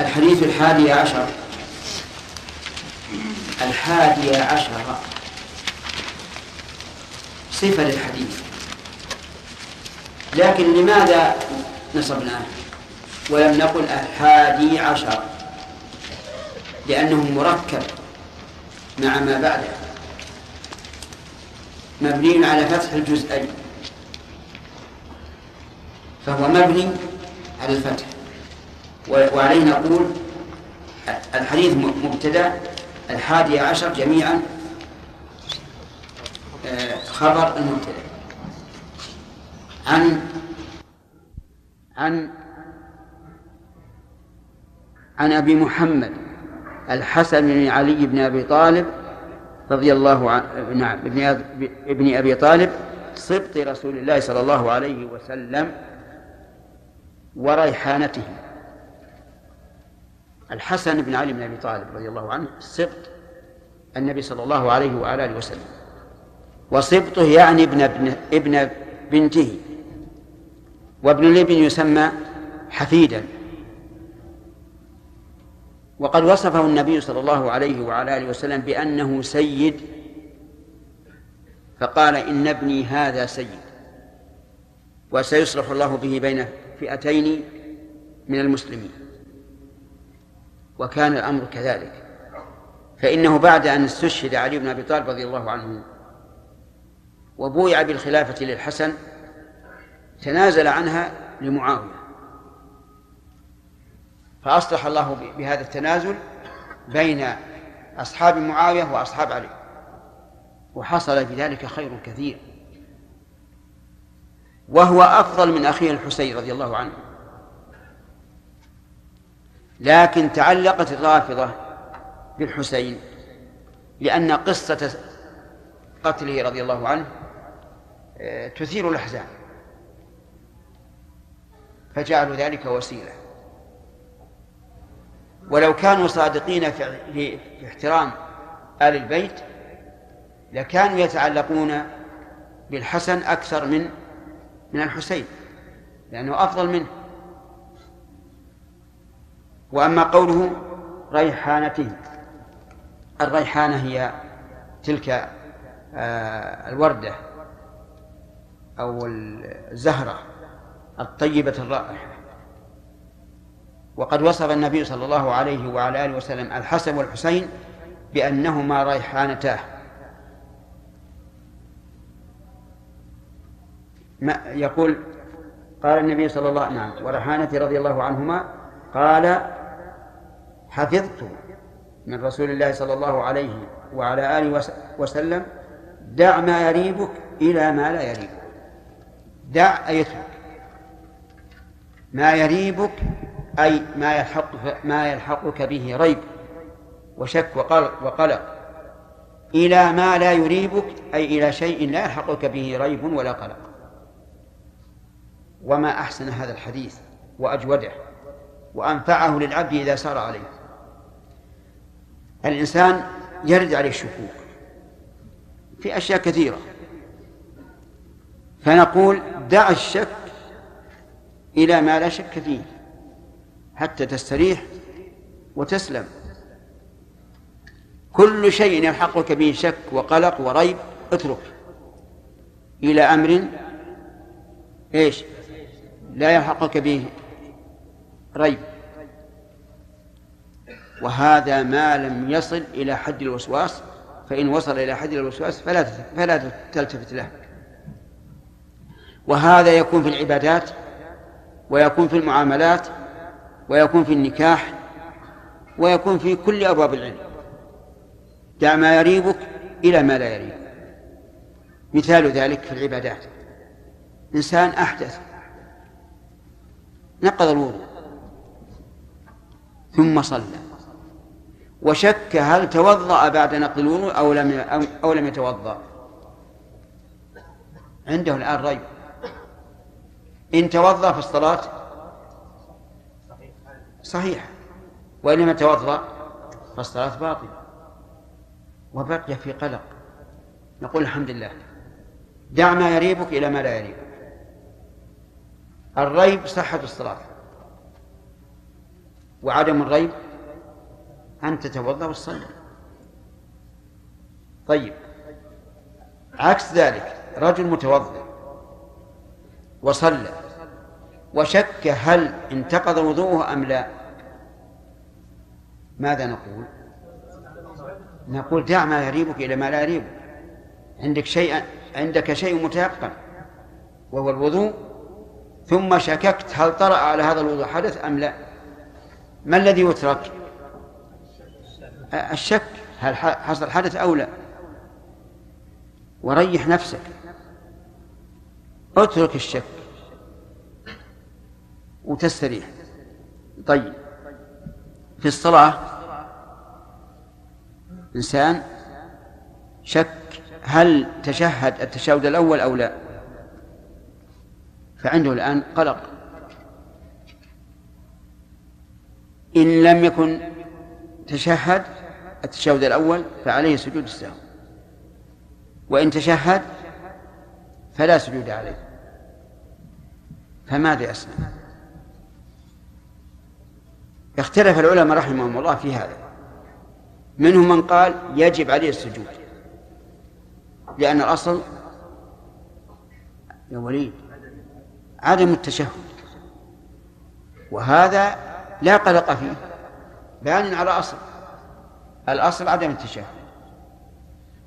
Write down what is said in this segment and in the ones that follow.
الحديث الحادي عشر. الحادي عشر. صفة للحديث. لكن لماذا نصبناه؟ ولم نقل الحادي عشر. لأنه مركب مع ما بعده. مبني على فتح الجزئين. فهو مبني على الفتح. وعليه نقول الحديث مبتدا الحادي عشر جميعا آه، خبر المبتدا. عن عن عن أبي محمد الحسن بن علي بن أبي طالب رضي الله عنه نعم ابن أبي طالب سبط رسول الله صلى الله عليه وسلم وريحانته الحسن بن علي بن أبي طالب رضي الله عنه سبط النبي صلى الله عليه وعلى اله وسلم. وسبطه يعني ابن ابن ابن بنته. وابن الابن يسمى حفيدا. وقد وصفه النبي صلى الله عليه وعلى آله وسلم بأنه سيد. فقال إن ابني هذا سيد. وسيصلح الله به بين فئتين من المسلمين. وكان الأمر كذلك. فإنه بعد أن استشهد علي بن أبي طالب رضي الله عنه وبويع بالخلافة للحسن تنازل عنها لمعاوية. فأصلح الله بهذا التنازل بين أصحاب معاوية وأصحاب علي. وحصل بذلك خير كثير. وهو أفضل من أخيه الحسين رضي الله عنه. لكن تعلقت الرافضة بالحسين لأن قصة قتله رضي الله عنه آه، تثير الأحزان. فجعلوا ذلك وسيلة. ولو كانوا صادقين في احترام آل البيت لكانوا يتعلقون بالحسن أكثر من من الحسين لأنه أفضل منه. وأما قوله ريحانته الريحانة هي تلك آه، الوردة أو الزهرة الطيبة الرائحة. وقد وصف النبي صلى الله عليه وعلى آله وسلم الحسن والحسين بأنهما ريحانتاه. ما يقول قال النبي صلى الله عليه وسلم نعم وريحانتي رضي الله عنهما قال حفظت من رسول الله صلى الله عليه وعلى آله وسلم دع ما يريبك إلى ما لا يريبك. دع أي اترك. ما يريبك أي ما يلحق ما يلحقك به ريب وشك وقلق وقلق. إلى ما لا يريبك أي إلى شيء لا يلحقك به ريب ولا قلق. وما أحسن هذا الحديث وأجوده وأنفعه للعبد إذا سار عليه. الإنسان يرد عليه الشكوك في أشياء كثيرة. فنقول دع الشك إلى ما لا شك فيه حتى تستريح وتسلم. كل شيء يلحقك به شك وقلق وريب اترك إلى أمر إيش؟ لا يلحقك به ريب. وهذا ما لم يصل إلى حد الوسواس فإن وصل إلى حد الوسواس فلا فلا تلتفت له. وهذا يكون في العبادات ويكون في المعاملات ويكون في النكاح ويكون في كل أبواب العلم. دع ما يريبك إلى ما لا يريبك مثال ذلك في العبادات. إنسان أحدث. نقض الوضوء. ثم صلى. وشك هل توضأ بعد نقض الوضوء أو لم أو لم يتوضأ. عنده الآن ريب. إن توضأ فالصلاة صحيحة وإن لم يتوضأ فالصلاة باطلة. وبقي في قلق. نقول الحمد لله. دع ما يريبك إلى ما لا يريبك. الريب صحة الصلاة. وعدم الريب أن تتوضأ وتصلي. طيب. عكس ذلك رجل متوضئ وصلى وشك هل انتقض وضوءه أم لا ماذا نقول؟ نقول دع ما يريبك إلى ما لا يريبك. عندك شيء عندك شيء متيقن وهو الوضوء ثم شككت هل طرأ على هذا الوضوء حدث أم لا؟ ما الذي يترك؟ الشك هل حصل حدث أو لا. وريح نفسك. اترك الشك. وتستريح. طيب. في الصلاة إنسان شك هل تشهد التشهد الأول أو لا. فعنده الآن قلق. إن لم يكن تشهد التشهد الأول فعليه سجود السهو. وإن تشهد فلا سجود عليه. فماذا يصنع اختلف العلماء رحمهم الله في هذا. منهم من قال يجب عليه السجود. لأن الأصل يا وليد عدم التشهد. وهذا لا قلق فيه. بان على أصل. الأصل عدم التشهد.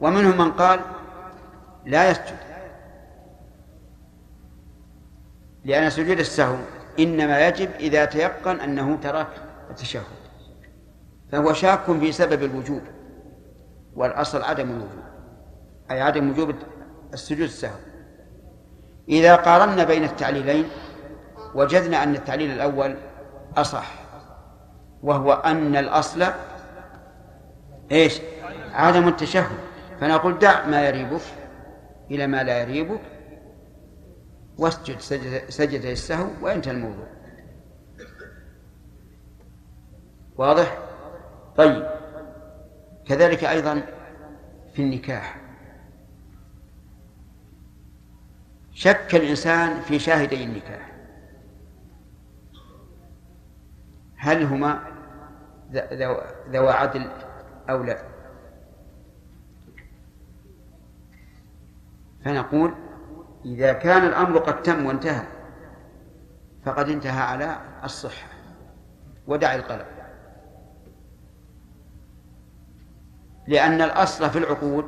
ومنهم من قال لا يسجد. لأن سجود السهو إنما يجب إذا تيقن أنه ترك التشهد. فهو شاك في سبب الوجوب والأصل عدم الوجوب أي عدم وجوب السجود السهو. إذا قارنا بين التعليلين وجدنا أن التعليل الأول أصح وهو أن الأصل إيش؟ عدم التشهد. فنقول دع ما يريبك إلى ما لا يريبك واسجد سجد السهو وانتهى الموضوع. واضح؟ طيب. كذلك أيضا في النكاح. شك الإنسان في شاهدي النكاح. هل هما ذوى عدل أو لا. فنقول إذا كان الأمر قد تم وانتهى فقد انتهى على الصحة ودع القلق لأن الأصل في العقود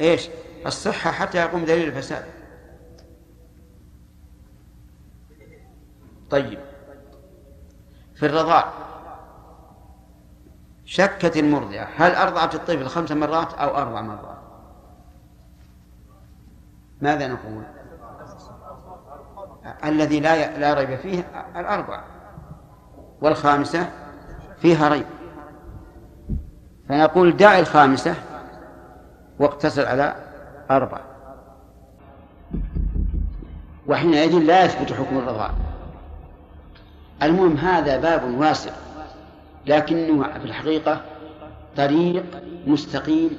إيش؟ الصحة حتى يقوم دليل الفساد. طيب. في الرضاع شكت المرضعة. هل أرضعت الطفل خمس مرات أو أربع مرات؟ ماذا نقول؟ الذي لا لا ريب فيه الأربع. والخامسة فيها ريب. فنقول دع الخامسة واقتصر على أربع. وحينئذ لا يثبت حكم الرضاع. المهم هذا باب واسع. لكنه في الحقيقة طريق مستقيم.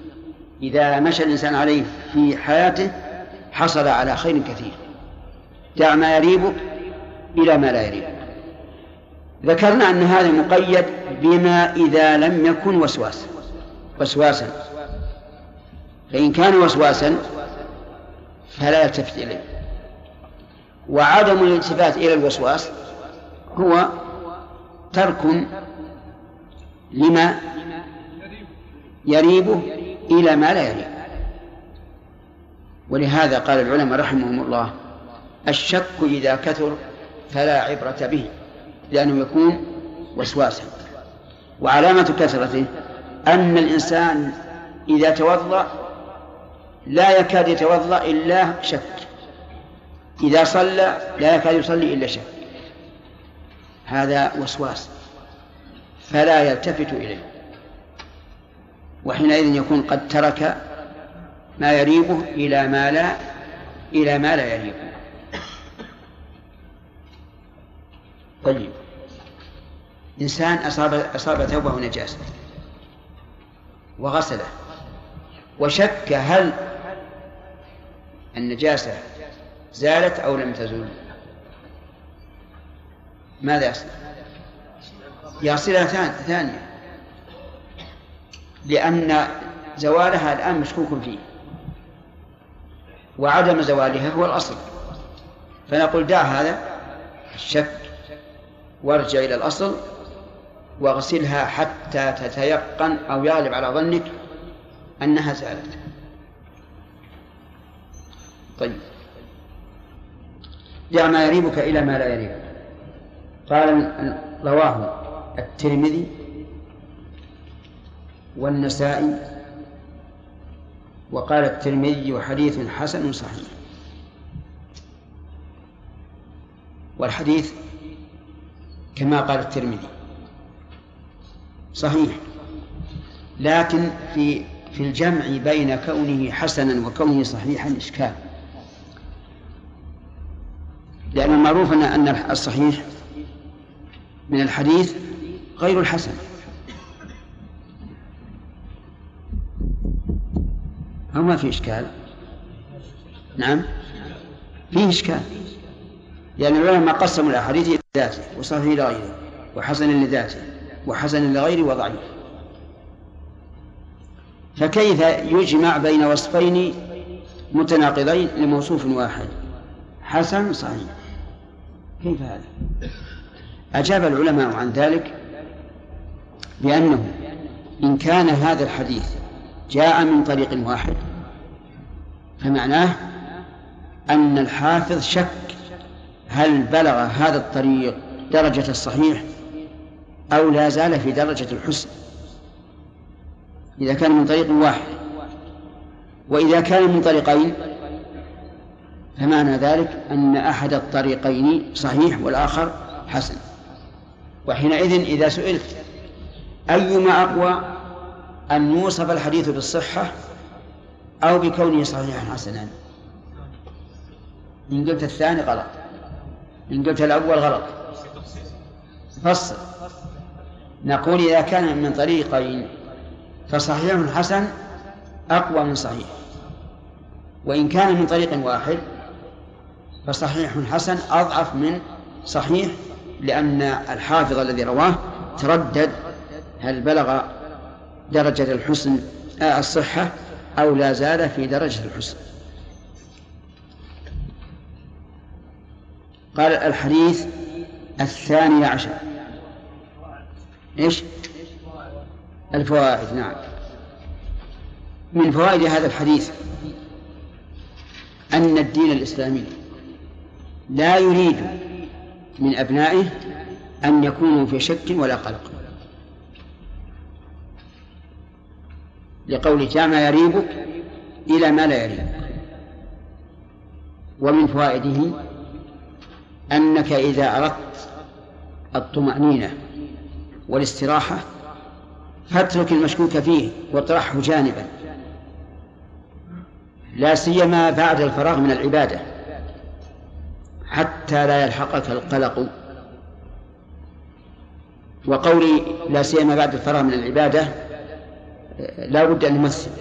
إذا مشى الإنسان عليه في حياته حصل على خير كثير. دع ما يريبك إلى ما لا يريبك ذكرنا أن هذا مقيد بما إذا لم يكن وسواسا وسواسا. فإن كان وسواسا فلا يلتفت إليه. وعدم الالتفات إلى الوسواس هو ترك لما يريبه إلى ما لا يريب. ولهذا قال العلماء رحمهم الله الشك إذا كثر فلا عبرة به لأنه يكون وسواسا. وعلامة كثرته أن الإنسان إذا توضأ لا يكاد يتوضأ إلا شك. إذا صلى لا يكاد يصلي إلا شك. هذا وسواس. فلا يلتفت إليه. وحينئذ يكون قد ترك ما يريبه إلى ما لا إلى ما لا يريبه طيب. إنسان أصاب أصاب ثوبه نجاسة وغسله وشك هل النجاسة زالت أو لم تزول؟ ماذا يصنع؟ يصلها ثانية. لأن زوالها الآن مشكوك فيه. وعدم زوالها هو الأصل. فنقول دع هذا الشك وارجع إلى الأصل واغسلها حتى تتيقن أو يغلب على ظنك أنها زالت. طيب. دع ما يريبك إلى ما لا يريبك. قال رواه الترمذي والنسائي وقال الترمذي حديث حسن صحيح. والحديث كما قال الترمذي صحيح لكن في في الجمع بين كونه حسنا وكونه صحيحا إشكال. لأن المعروف أن الصحيح من الحديث غير الحسن. أو ما في إشكال؟ نعم. فيه إشكال. لأن العلماء قسموا الأحاديث إلى ذاته وصحيح لغيره وحسن لذاته وحسن لغيره وضعيف. فكيف يجمع بين وصفين متناقضين لموصوف واحد؟ حسن صحيح. كيف هذا؟ أجاب العلماء عن ذلك بأنه إن كان هذا الحديث جاء من طريق واحد فمعناه أن الحافظ شك هل بلغ هذا الطريق درجة الصحيح أو لا زال في درجة الحسن. إذا كان من طريق واحد وإذا كان من طريقين فمعنى ذلك أن أحد الطريقين صحيح والآخر حسن. وحينئذ إذا سئلت أيما أقوى أن يوصف الحديث بالصحة أو بكونه صحيحا حسنا. إن قلت الثاني غلط. إن قلت الأول غلط. فصل. نقول إذا كان من طريقين فصحيح حسن أقوى من صحيح. وإن كان من طريق واحد فصحيح حسن أضعف من صحيح لأن الحافظ الذي رواه تردد هل بلغ درجة الحسن آه الصحة أو لا زال في درجة الحسن؟ قال الحديث الثاني عشر. إيش؟ الفوائد نعم. من فوائد هذا الحديث أن الدين الإسلامي لا يريد من أبنائه أن يكونوا في شك ولا قلق. لقول جاء ما يريبك إلى ما لا يريبك. ومن فوائده أنك إذا أردت الطمأنينة والاستراحة فاترك المشكوك فيه واطرحه جانبا. لا سيما بعد الفراغ من العبادة. حتى لا يلحقك القلق. وقولي لا سيما بعد الفراغ من العبادة لا بد أن نمثل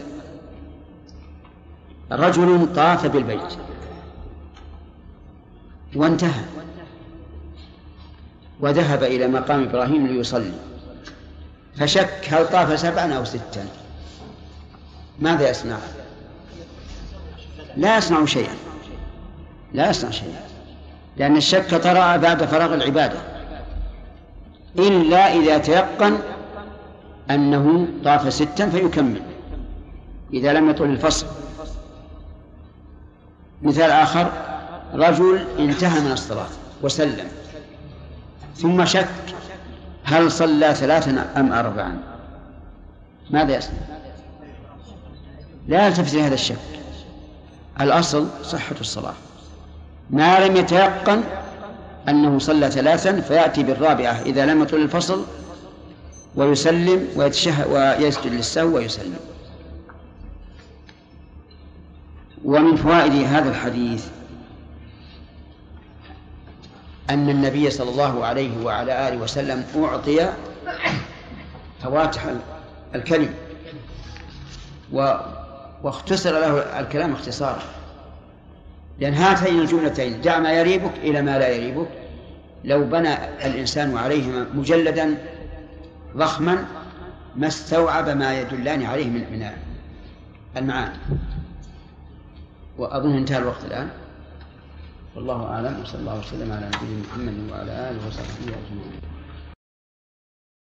رجل طاف بالبيت. وانتهى. وذهب إلى مقام إبراهيم ليصلي. فشك هل طاف سبعا أو ستا. ماذا يصنع؟ لا يصنع شيئا. لا يصنع شيئا. لأن الشك طرأ بعد فراغ العبادة. إلا إذا تيقن أنه طاف ستا فيكمل إذا لم يطل الفصل. مثال آخر رجل انتهى من الصلاة وسلم ثم شك هل صلى ثلاثا أم أربعا. ماذا يصنع؟ لا يلتفت هذا الشك. الأصل صحة الصلاة. ما لم يتيقن أنه صلى ثلاثا فيأتي بالرابعة إذا لم يطل الفصل ويسلم ويتشه ويسجد للسهو ويسلم. ومن فوائد هذا الحديث أن النبي صلى الله عليه وعلى آله وسلم أعطي فواتح الكلم و واختصر له الكلام اختصارا. لأن هاتين الجملتين دع ما يريبك إلى ما لا يريبك. لو بنى الإنسان عليهما مجلدا ضخما ما استوعب ما يدلان عليه من من المعاني. وأظن انتهى الوقت الآن. والله أعلم وصلى الله وسلم على نبينا محمد وعلى آله وصحبه أجمعين.